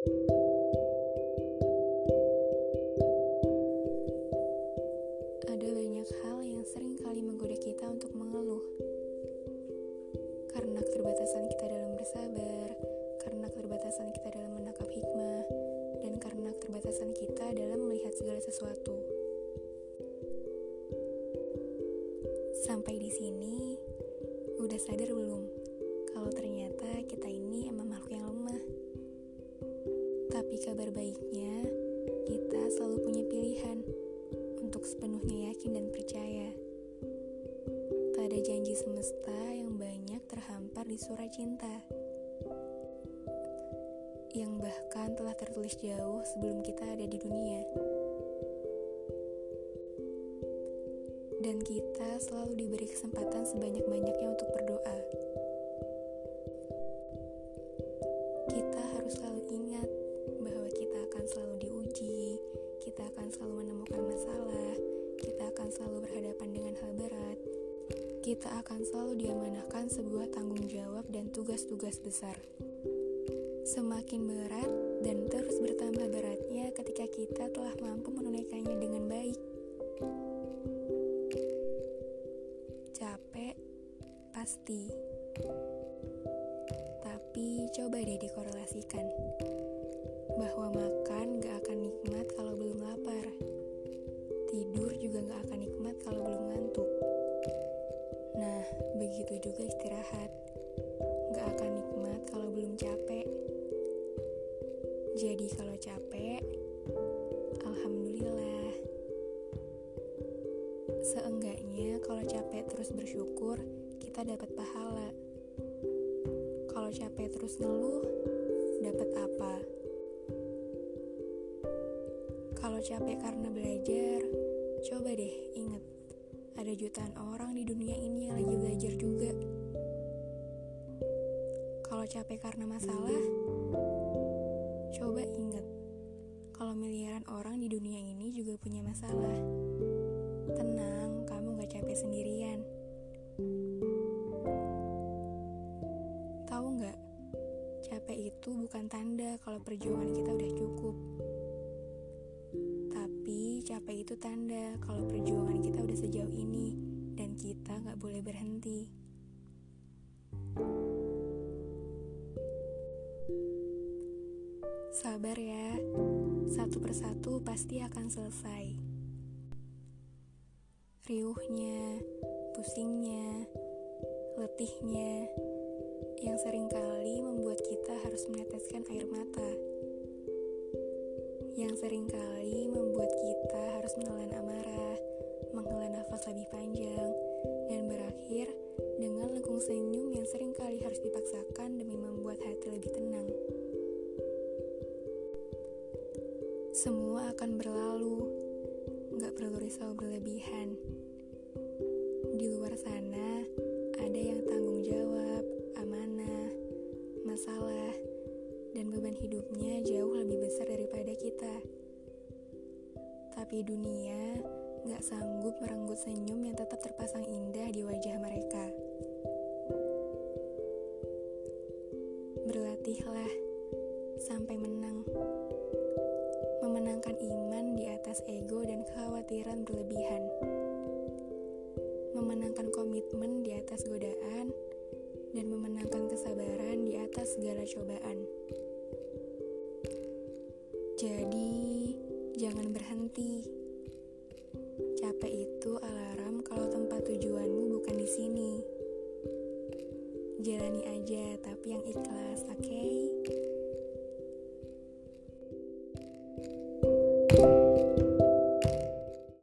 Ada banyak hal yang sering kali menggoda kita untuk mengeluh. Karena keterbatasan kita dalam bersabar, karena keterbatasan kita dalam menangkap hikmah, dan karena keterbatasan kita dalam melihat segala sesuatu. Sampai di sini, udah sadar belum Kabar baiknya, kita selalu punya pilihan untuk sepenuhnya yakin dan percaya. Tak ada janji semesta yang banyak terhampar di surat cinta. Yang bahkan telah tertulis jauh sebelum kita ada di dunia. Dan kita selalu diberi kesempatan sebanyak-banyaknya untuk berdoa. Kita akan selalu diamanahkan sebuah tanggung jawab dan tugas-tugas besar. Semakin berat dan terus bertambah beratnya ketika kita telah mampu menunaikannya dengan baik. Capek, pasti. Tapi coba deh dikorelasikan begitu juga istirahat. Gak akan nikmat kalau belum capek. Jadi kalau capek, alhamdulillah. Seenggaknya kalau capek terus bersyukur, kita dapat pahala. Kalau capek terus ngeluh, dapat apa? Kalau capek karena belajar, coba deh inget, ada jutaan orang di dunia ini yang lagi belajar juga. Kalau capek karena masalah, coba inget, kalau miliaran orang di dunia ini juga punya masalah. Tenang, kamu gak capek sendirian. Tahu nggak? Capek itu bukan tanda kalau perjuangan kita udah cukup. Capek itu tanda kalau perjuangan kita udah sejauh ini dan kita nggak boleh berhenti. Sabar ya, satu persatu pasti akan selesai. Riuhnya, pusingnya, letihnya, yang sering kali membuat kita harus meneteskan air mata. Yang sering kali membuat kita harus menelan amarah, menghela nafas lebih panjang, dan berakhir dengan lengkung senyum yang sering kali harus dipaksakan demi membuat hati lebih tenang. Semua akan berlalu, gak perlu risau berlebihan. Di luar sana, Tapi dunia gak sanggup merenggut senyum yang tetap terpasang indah di wajah mereka. Berlatihlah sampai menang. Memenangkan iman di atas ego dan kekhawatiran berlebihan. Memenangkan komitmen di atas godaan dan memenangkan kesabaran di atas segala cobaan. Jadi, jangan berhenti. Capek itu alarm kalau tempat tujuanmu bukan di sini. Jalani aja, tapi yang ikhlas, oke? Okay?